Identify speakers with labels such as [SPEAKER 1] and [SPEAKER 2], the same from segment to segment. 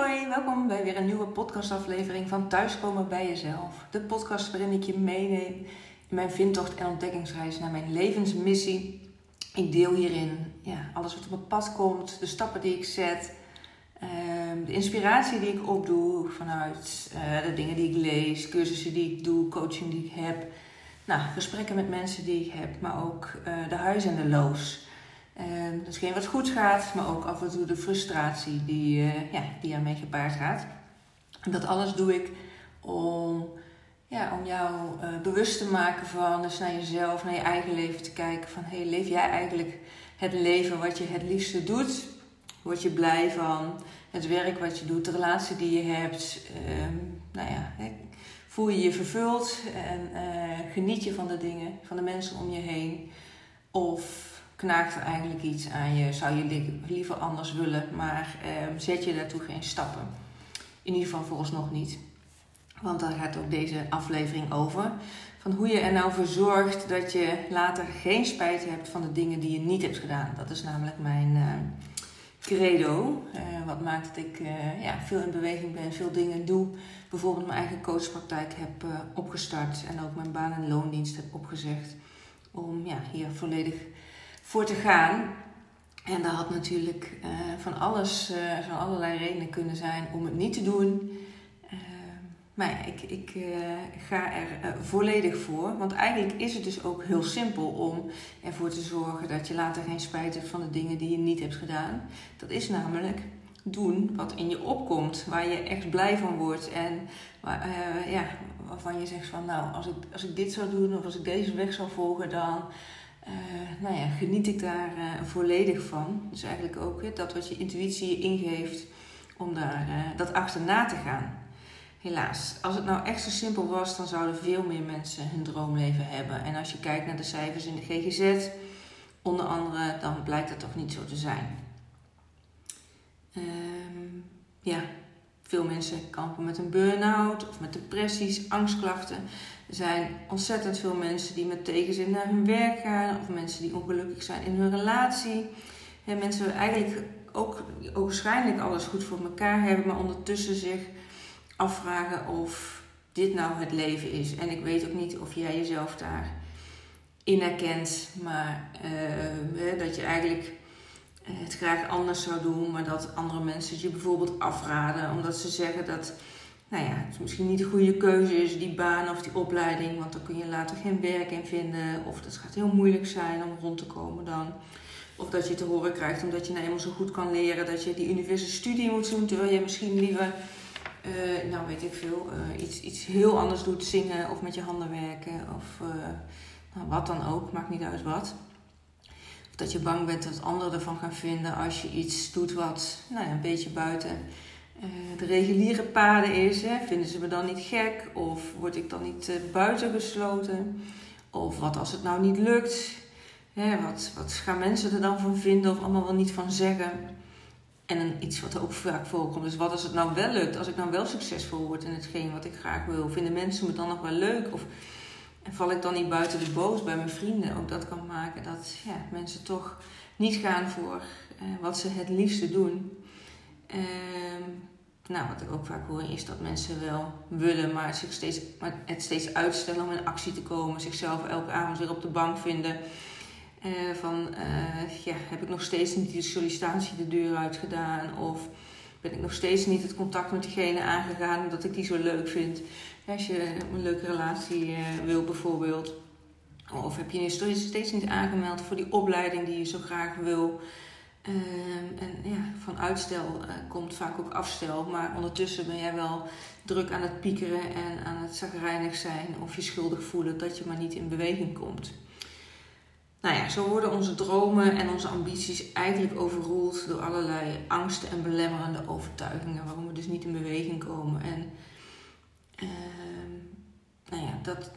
[SPEAKER 1] hoi, welkom bij weer een nieuwe podcastaflevering van Thuiskomen bij Jezelf. De podcast waarin ik je meeneem in mijn vindtocht en ontdekkingsreis naar mijn levensmissie. Ik deel hierin ja, alles wat op mijn pad komt, de stappen die ik zet, ehm, de inspiratie die ik opdoe vanuit eh, de dingen die ik lees, cursussen die ik doe, coaching die ik heb. Nou, gesprekken met mensen die ik heb, maar ook uh, de huis en de loos. Um, geen wat goed gaat, maar ook af en toe de frustratie die, uh, ja, die ermee gepaard gaat. En dat alles doe ik om, ja, om jou uh, bewust te maken van, dus naar jezelf, naar je eigen leven te kijken. Van hey, leef jij eigenlijk het leven wat je het liefste doet? Word je blij van het werk wat je doet, de relatie die je hebt? Um, nou ja, voel je je vervuld en uh, geniet je van de dingen, van de mensen om je heen? Of knaagt er eigenlijk iets aan je, zou je liever anders willen, maar eh, zet je daartoe geen stappen. In ieder geval vooralsnog niet. Want daar gaat ook deze aflevering over. Van hoe je er nou voor zorgt dat je later geen spijt hebt van de dingen die je niet hebt gedaan. Dat is namelijk mijn uh, credo. Uh, wat maakt dat ik uh, ja, veel in beweging ben, veel dingen doe. Bijvoorbeeld mijn eigen coachpraktijk heb opgestart en ook mijn baan- en loondienst heb opgezegd. Om ja, hier volledig voor te gaan. En dat had natuurlijk uh, van alles, uh, van allerlei redenen kunnen zijn om het niet te doen. Uh, maar ja, ik, ik ga er volledig voor. Want eigenlijk is het dus ook heel simpel om ervoor te zorgen dat je later geen spijt hebt van de dingen die je niet hebt gedaan. Dat is namelijk doen wat in je opkomt, waar je echt blij van wordt. En waar, ja, waarvan je zegt van nou, als ik, als ik dit zou doen of als ik deze weg zou volgen, dan uh, nou ja, geniet ik daar uh, volledig van. Dus eigenlijk ook dat wat je intuïtie ingeeft om daar, uh, dat achterna te gaan. Helaas, als het nou echt zo simpel was, dan zouden veel meer mensen hun droomleven hebben. En als je kijkt naar de cijfers in de GGZ, onder andere, dan blijkt dat toch niet zo te zijn. Um, ja, veel mensen kampen met een burn-out of met depressies, angstklachten. Er zijn ontzettend veel mensen die met tegenzin naar hun werk gaan, of mensen die ongelukkig zijn in hun relatie. En mensen eigenlijk ook waarschijnlijk alles goed voor elkaar hebben, maar ondertussen zich afvragen of dit nou het leven is. En ik weet ook niet of jij jezelf daarin herkent, maar uh, dat je eigenlijk het graag anders zou doen, maar dat andere mensen je bijvoorbeeld afraden omdat ze zeggen dat nou ja, het misschien niet de goede keuze is, die baan of die opleiding, want dan kun je later geen werk in vinden. Of het gaat heel moeilijk zijn om rond te komen dan. Of dat je te horen krijgt omdat je nou eenmaal zo goed kan leren dat je die universele studie moet doen, terwijl je misschien liever, uh, nou weet ik veel, uh, iets, iets heel anders doet, zingen of met je handen werken of uh, nou, wat dan ook, maakt niet uit wat. Of dat je bang bent dat anderen ervan gaan vinden als je iets doet wat nou ja, een beetje buiten de reguliere paden is. Hè? Vinden ze me dan niet gek? Of word ik dan niet uh, buitengesloten? Of wat als het nou niet lukt? Hè, wat, wat gaan mensen er dan van vinden of allemaal wel niet van zeggen? En iets wat ook vaak voorkomt is: wat als het nou wel lukt? Als ik nou wel succesvol word in hetgeen wat ik graag wil, vinden mensen me dan nog wel leuk? Of en val ik dan niet buiten de boos bij mijn vrienden? Ook dat kan maken dat ja, mensen toch niet gaan voor uh, wat ze het liefste doen. Uh, nou, wat ik ook vaak hoor is dat mensen wel willen, maar, zich steeds, maar het steeds uitstellen om in actie te komen. Zichzelf elke avond weer op de bank vinden. Uh, van, uh, ja, heb ik nog steeds niet die sollicitatie de deur uit gedaan? Of ben ik nog steeds niet het contact met diegene aangegaan omdat ik die zo leuk vind? Als je een leuke relatie uh, wil bijvoorbeeld. Of heb je je steeds niet aangemeld voor die opleiding die je zo graag wil? Uh, en ja, van uitstel uh, komt vaak ook afstel, maar ondertussen ben jij wel druk aan het piekeren en aan het zagrijnig zijn of je schuldig voelen dat je maar niet in beweging komt. Nou ja, zo worden onze dromen en onze ambities eigenlijk overroeld door allerlei angsten en belemmerende overtuigingen, waarom we dus niet in beweging komen. En uh, nou ja, dat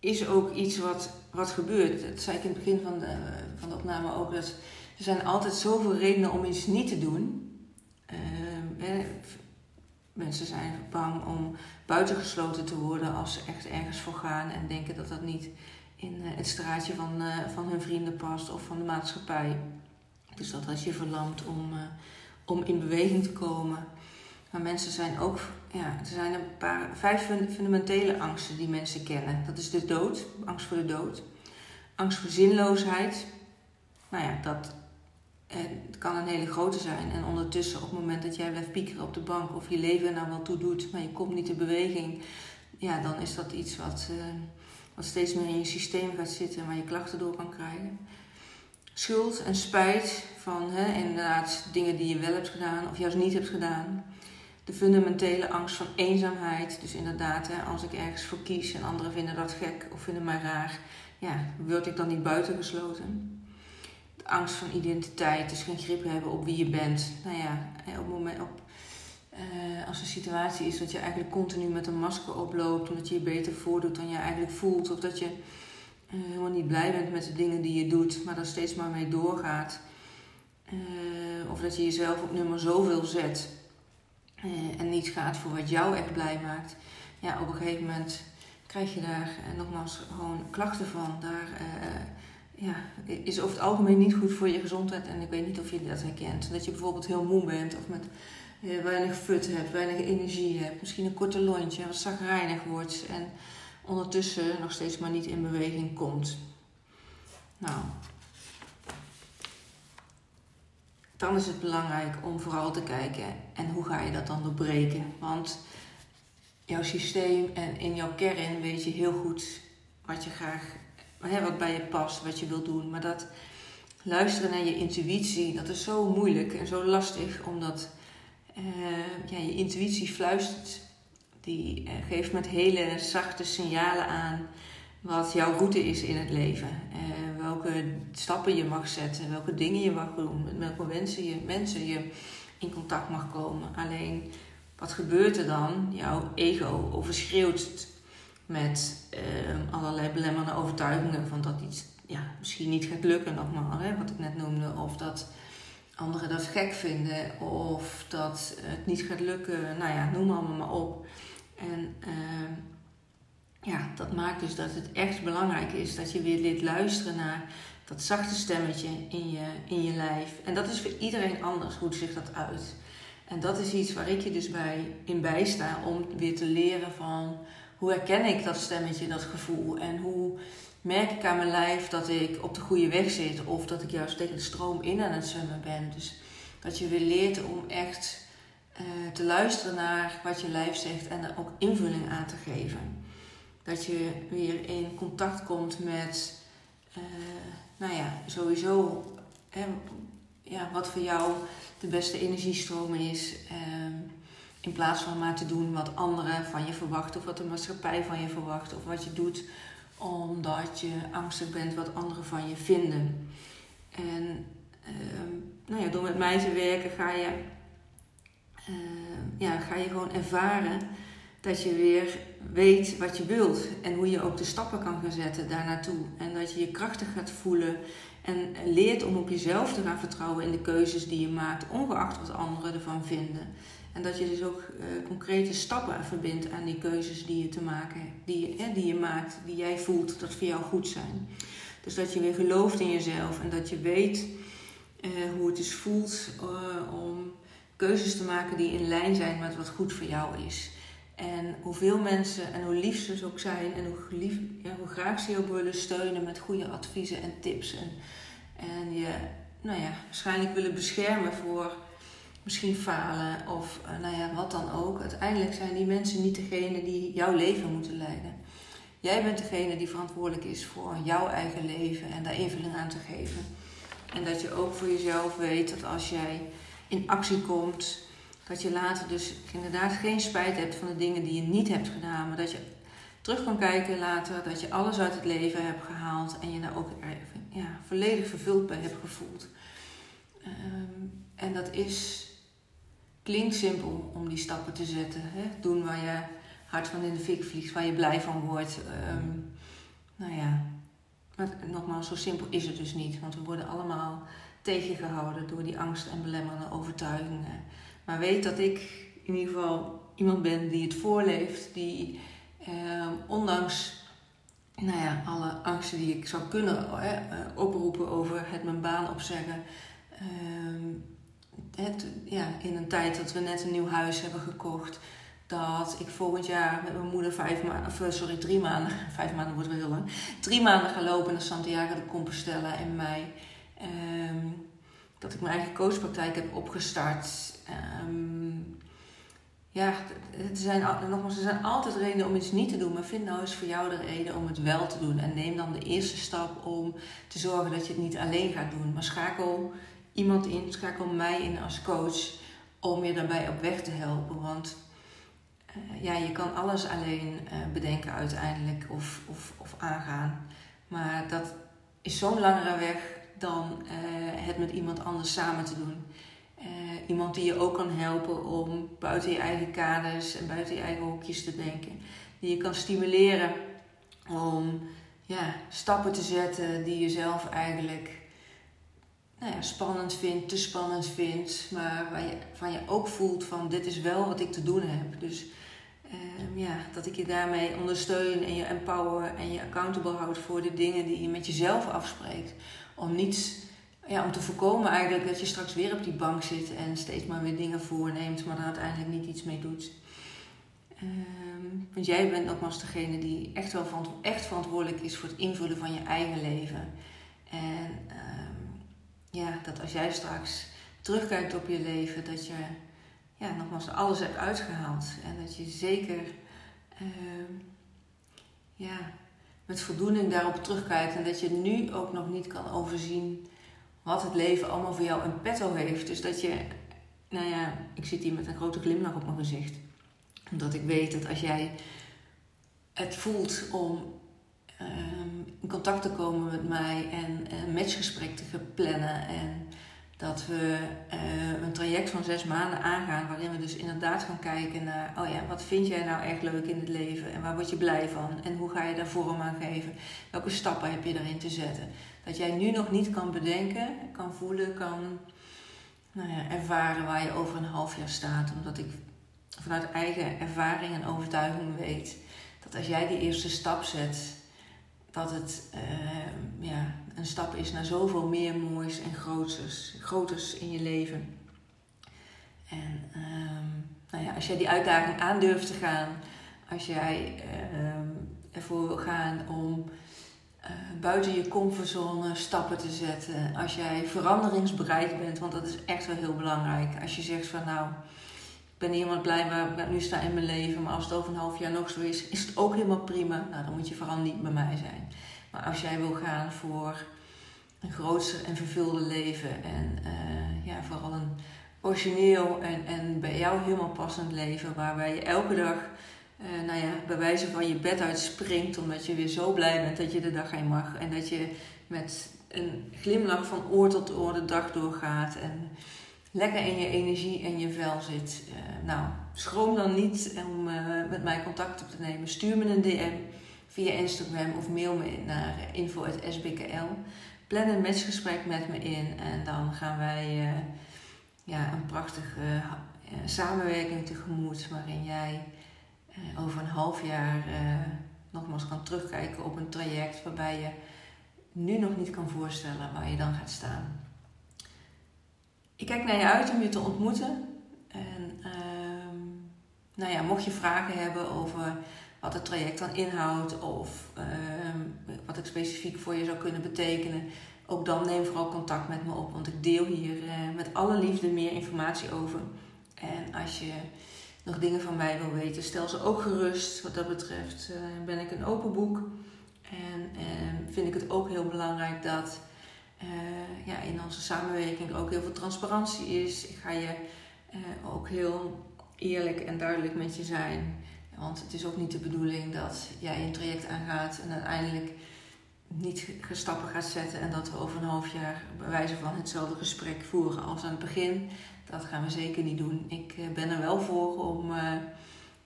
[SPEAKER 1] is ook iets wat, wat gebeurt. Dat zei ik in het begin van de, van de opname ook. Dat er zijn altijd zoveel redenen om iets niet te doen. Uh, mensen zijn bang om buitengesloten te worden als ze echt ergens voor gaan en denken dat dat niet in uh, het straatje van, uh, van hun vrienden past of van de maatschappij. Dus dat als je verlamt om, om in beweging te komen. Maar mensen zijn ook, ja, er zijn een paar, vijf fundamentele angsten die mensen kennen. Dat is de dood, angst voor de dood. Angst voor zinloosheid. Nou ja, dat het kan een hele grote zijn. En ondertussen, op het moment dat jij blijft piekeren op de bank of je leven er nou wel toe doet, maar je komt niet in beweging, ja, dan is dat iets wat, uh, wat steeds meer in je systeem gaat zitten, waar je klachten door kan krijgen. Schuld en spijt van hè, inderdaad dingen die je wel hebt gedaan of juist niet hebt gedaan. De fundamentele angst van eenzaamheid. Dus inderdaad, hè, als ik ergens voor kies en anderen vinden dat gek of vinden mij raar, ja, word ik dan niet buitengesloten? Angst van identiteit, dus geen grip hebben op wie je bent. Nou ja, op moment, op, uh, als een situatie is dat je eigenlijk continu met een masker oploopt, omdat je je beter voordoet dan je eigenlijk voelt, of dat je uh, helemaal niet blij bent met de dingen die je doet, maar daar steeds maar mee doorgaat. Uh, of dat je jezelf op nummer zoveel zet en niet gaat voor wat jou echt blij maakt. Ja, op een gegeven moment krijg je daar nogmaals gewoon klachten van. Daar ja, is over het algemeen niet goed voor je gezondheid. En ik weet niet of je dat herkent. Dat je bijvoorbeeld heel moe bent of met uh, weinig fut hebt, weinig energie hebt. Misschien een korte lontje, wat zagrijnig wordt. En ondertussen nog steeds maar niet in beweging komt. Nou, dan is het belangrijk om vooral te kijken en hoe ga je dat dan doorbreken. Want jouw systeem en in jouw kern weet je heel goed wat je graag, hè, wat bij je past, wat je wilt doen. Maar dat luisteren naar je intuïtie, dat is zo moeilijk en zo lastig, omdat ja, je intuïtie fluistert. Die uh, geeft met hele zachte signalen aan wat jouw route is in het leven. Uh, welke stappen je mag zetten, welke dingen je mag doen, met welke mensen je, mensen je in contact mag komen. Alleen wat gebeurt er dan? Jouw ego overschreeuwt met uh, allerlei belemmerende overtuigingen van dat iets ja, misschien niet gaat lukken, nogmaals, hè, wat ik net noemde. Of dat anderen dat gek vinden, of dat het niet gaat lukken. Nou ja, noem allemaal maar op. En uh, ja, dat maakt dus dat het echt belangrijk is dat je weer leert luisteren naar dat zachte stemmetje in je, in je lijf. En dat is voor iedereen anders, hoe zich dat uit. En dat is iets waar ik je dus bij in bijsta om weer te leren van hoe herken ik dat stemmetje, dat gevoel en hoe merk ik aan mijn lijf dat ik op de goede weg zit of dat ik juist tegen de stroom in aan het zwemmen ben. Dus dat je weer leert om echt uh, te luisteren naar wat je lijf zegt en er ook invulling aan te geven. Dat je weer in contact komt met, uh, nou ja, sowieso hè, ja, wat voor jou de beste energiestroom is. In plaats van maar te doen wat anderen van je verwachten, of wat de maatschappij van je verwacht, of wat je doet omdat je angstig bent wat anderen van je vinden. En ehm, nou ja, door met mij te werken ga je, ehm, ja, ga je gewoon ervaren dat je weer weet wat je wilt en hoe je ook de stappen kan gaan zetten daar naartoe. En dat je je krachtig gaat voelen en leert om op jezelf te gaan vertrouwen in de keuzes die je maakt, ongeacht wat anderen ervan vinden. En dat je dus ook uh, concrete stappen verbindt aan die keuzes die je te maken, die, je, die je maakt, die jij voelt dat voor jou goed zijn. Dus dat je weer gelooft in jezelf en dat je weet uh, hoe het dus voelt uh, om keuzes te maken die in lijn zijn met wat goed voor jou is. En hoeveel mensen en hoe lief ze ook zijn en hoe, lief, hoe graag ze je ook willen steunen met goede adviezen en tips. En, en je nou ja, waarschijnlijk willen beschermen voor misschien falen of uh, nou ja, wat dan ook. Uiteindelijk zijn die mensen niet degene die jouw leven moeten leiden. Jij bent degene die verantwoordelijk is voor jouw eigen leven en daar invulling aan te geven. En dat je ook voor jezelf weet dat als jij in actie komt dat je later dus inderdaad geen spijt hebt van de dingen die je niet hebt gedaan. Maar dat je terug kan kijken later. Dat je alles uit het leven hebt gehaald. En je daar ook ja, volledig vervuld bij hebt gevoeld. Ehm, en dat is, klinkt simpel om die stappen te zetten. Hè? Doen waar je hart van in de fik vliegt. Waar je blij van wordt. Um, nou ja, maar nogmaals, zo simpel is het dus niet. Want we worden allemaal tegengehouden door die angst en belemmerende overtuigingen. Maar weet dat ik in ieder geval iemand ben die het voorleeft, die eh, ondanks nou ja, alle angsten die ik zou kunnen eh, oproepen over het mijn baan opzeggen, eh, het, ja, in een tijd dat we net een nieuw huis hebben gekocht, dat ik volgend jaar met mijn moeder vijf maanden, eh, sorry, drie maanden, vijf maanden wordt wel heel lang, drie maanden ga lopen naar Santiago de Compostela in mei. Ehm, dat ik mijn eigen coachpraktijk heb opgestart. Um, ja, er zijn, nogmaals, er zijn altijd redenen om iets niet te doen. Maar vind nou eens voor jou de reden om het wel te doen. En neem dan de eerste stap om te zorgen dat je het niet alleen gaat doen. Maar schakel iemand in, schakel mij in als coach om je daarbij op weg te helpen. Want uh, ja, je kan alles alleen uh, bedenken uiteindelijk of, of, of aangaan. Maar dat is zo'n langere weg dan uh, het met iemand anders samen te doen. Uh, iemand die je ook kan helpen om buiten je eigen kaders en buiten je eigen hokjes te denken. Die je kan stimuleren om ja, stappen te zetten die je zelf eigenlijk nou ja, spannend vindt, te spannend vindt. Maar waar je, van je ook voelt van dit is wel wat ik te doen heb. Dus uh, ja, dat ik je daarmee ondersteun en je empower en je accountable houdt voor de dingen die je met jezelf afspreekt. Om niets ja, om te voorkomen eigenlijk dat je straks weer op die bank zit en steeds maar weer dingen voorneemt, maar er uiteindelijk niet iets mee doet. Um, want jij bent nogmaals degene die echt wel echt verantwoordelijk is voor het invullen van je eigen leven. En um, ja, dat als jij straks terugkijkt op je leven, dat je ja, nogmaals alles hebt uitgehaald. En dat je zeker um, ja, met voldoening daarop terugkijkt. En dat je nu ook nog niet kan overzien wat het leven allemaal voor jou in petto heeft. Dus dat je, nou ja, ik zit hier met een grote glimlach op mijn gezicht. Omdat ik weet dat als jij het voelt om um, in contact te komen met mij en een matchgesprek te plannen. En dat we uh, een traject van zes maanden aangaan, waarin we dus inderdaad gaan kijken naar, oh ja, wat vind jij nou echt leuk in het leven en waar word je blij van en hoe ga je daar vorm aan geven? Welke stappen heb je daarin te zetten? Dat jij nu nog niet kan bedenken, kan voelen, kan nou ja, ervaren waar je over een half jaar staat. Omdat ik vanuit eigen ervaring en overtuiging weet dat als jij die eerste stap zet, dat het uh, ja, een stap is naar zoveel meer moois en groters, in je leven. En um, nou ja, als jij die uitdaging aandurft te gaan, als jij uh, ervoor wil gaan om uh, buiten je comfortzone stappen te zetten. Als jij veranderingsbereid bent, want dat is echt wel heel belangrijk. Als je zegt van nou, ben helemaal blij waar ik nu sta in mijn leven, maar als het over een half jaar nog zo is, is het ook helemaal prima. Nou, dan moet je vooral niet bij mij zijn. Maar als jij wil gaan voor een grootser en vervulde leven en uh, ja, vooral een origineel en, en bij jou helemaal passend leven, waarbij je elke dag uh, nou ja, bij wijze van je bed uitspringt omdat je weer zo blij bent dat je de dag heen mag. En dat je met een glimlach van oor tot oor de dag doorgaat en lekker in je energie en je vel zit. Uh, nou, schroom dan niet om uh, met mij contact op te nemen. Stuur me een DM via Instagram of mail me naar info.sbkl. Plan een matchgesprek met me in en dan gaan wij ja, een prachtige samenwerking tegemoet waarin jij over een half jaar nogmaals kan terugkijken op een traject waarbij je nu nog niet kan voorstellen waar je dan gaat staan. Ik kijk naar je uit om je te ontmoeten. En uh, nou ja, mocht je vragen hebben over wat het traject dan inhoudt of ehm, wat ik specifiek voor je zou kunnen betekenen, ook dan neem vooral contact met me op, want ik deel hier uh, met alle liefde meer informatie over. En als je nog dingen van mij wil weten, stel ze ook gerust. Wat dat betreft uh, ben ik een open boek. En uh, vind ik het ook heel belangrijk dat uh, ja, in onze samenwerking er ook heel veel transparantie is. Ik ga je eh, ook heel eerlijk en duidelijk met je zijn. Want het is ook niet de bedoeling dat jij een traject aangaat en uiteindelijk niet stappen gaat zetten en dat we over een half jaar bij wijze van hetzelfde gesprek voeren als aan het begin. Dat gaan we zeker niet doen. Ik eh, ben er wel voor om,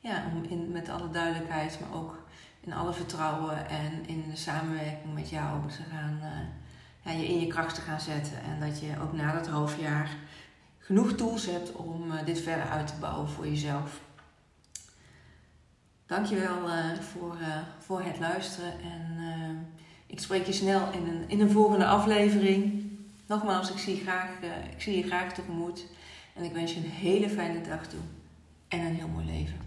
[SPEAKER 1] ja, om in, met alle duidelijkheid, maar ook in alle vertrouwen en in de samenwerking met jou te gaan, ja, je in je kracht te gaan zetten. En dat je ook na dat half jaar genoeg tools hebt om dit verder uit te bouwen voor jezelf. Dankjewel uh, voor, voor het luisteren en ik spreek je snel in een, in een volgende aflevering. Nogmaals, ik zie, graag, ik zie je graag tegemoet. En ik wens je een hele fijne dag toe en een heel mooi leven.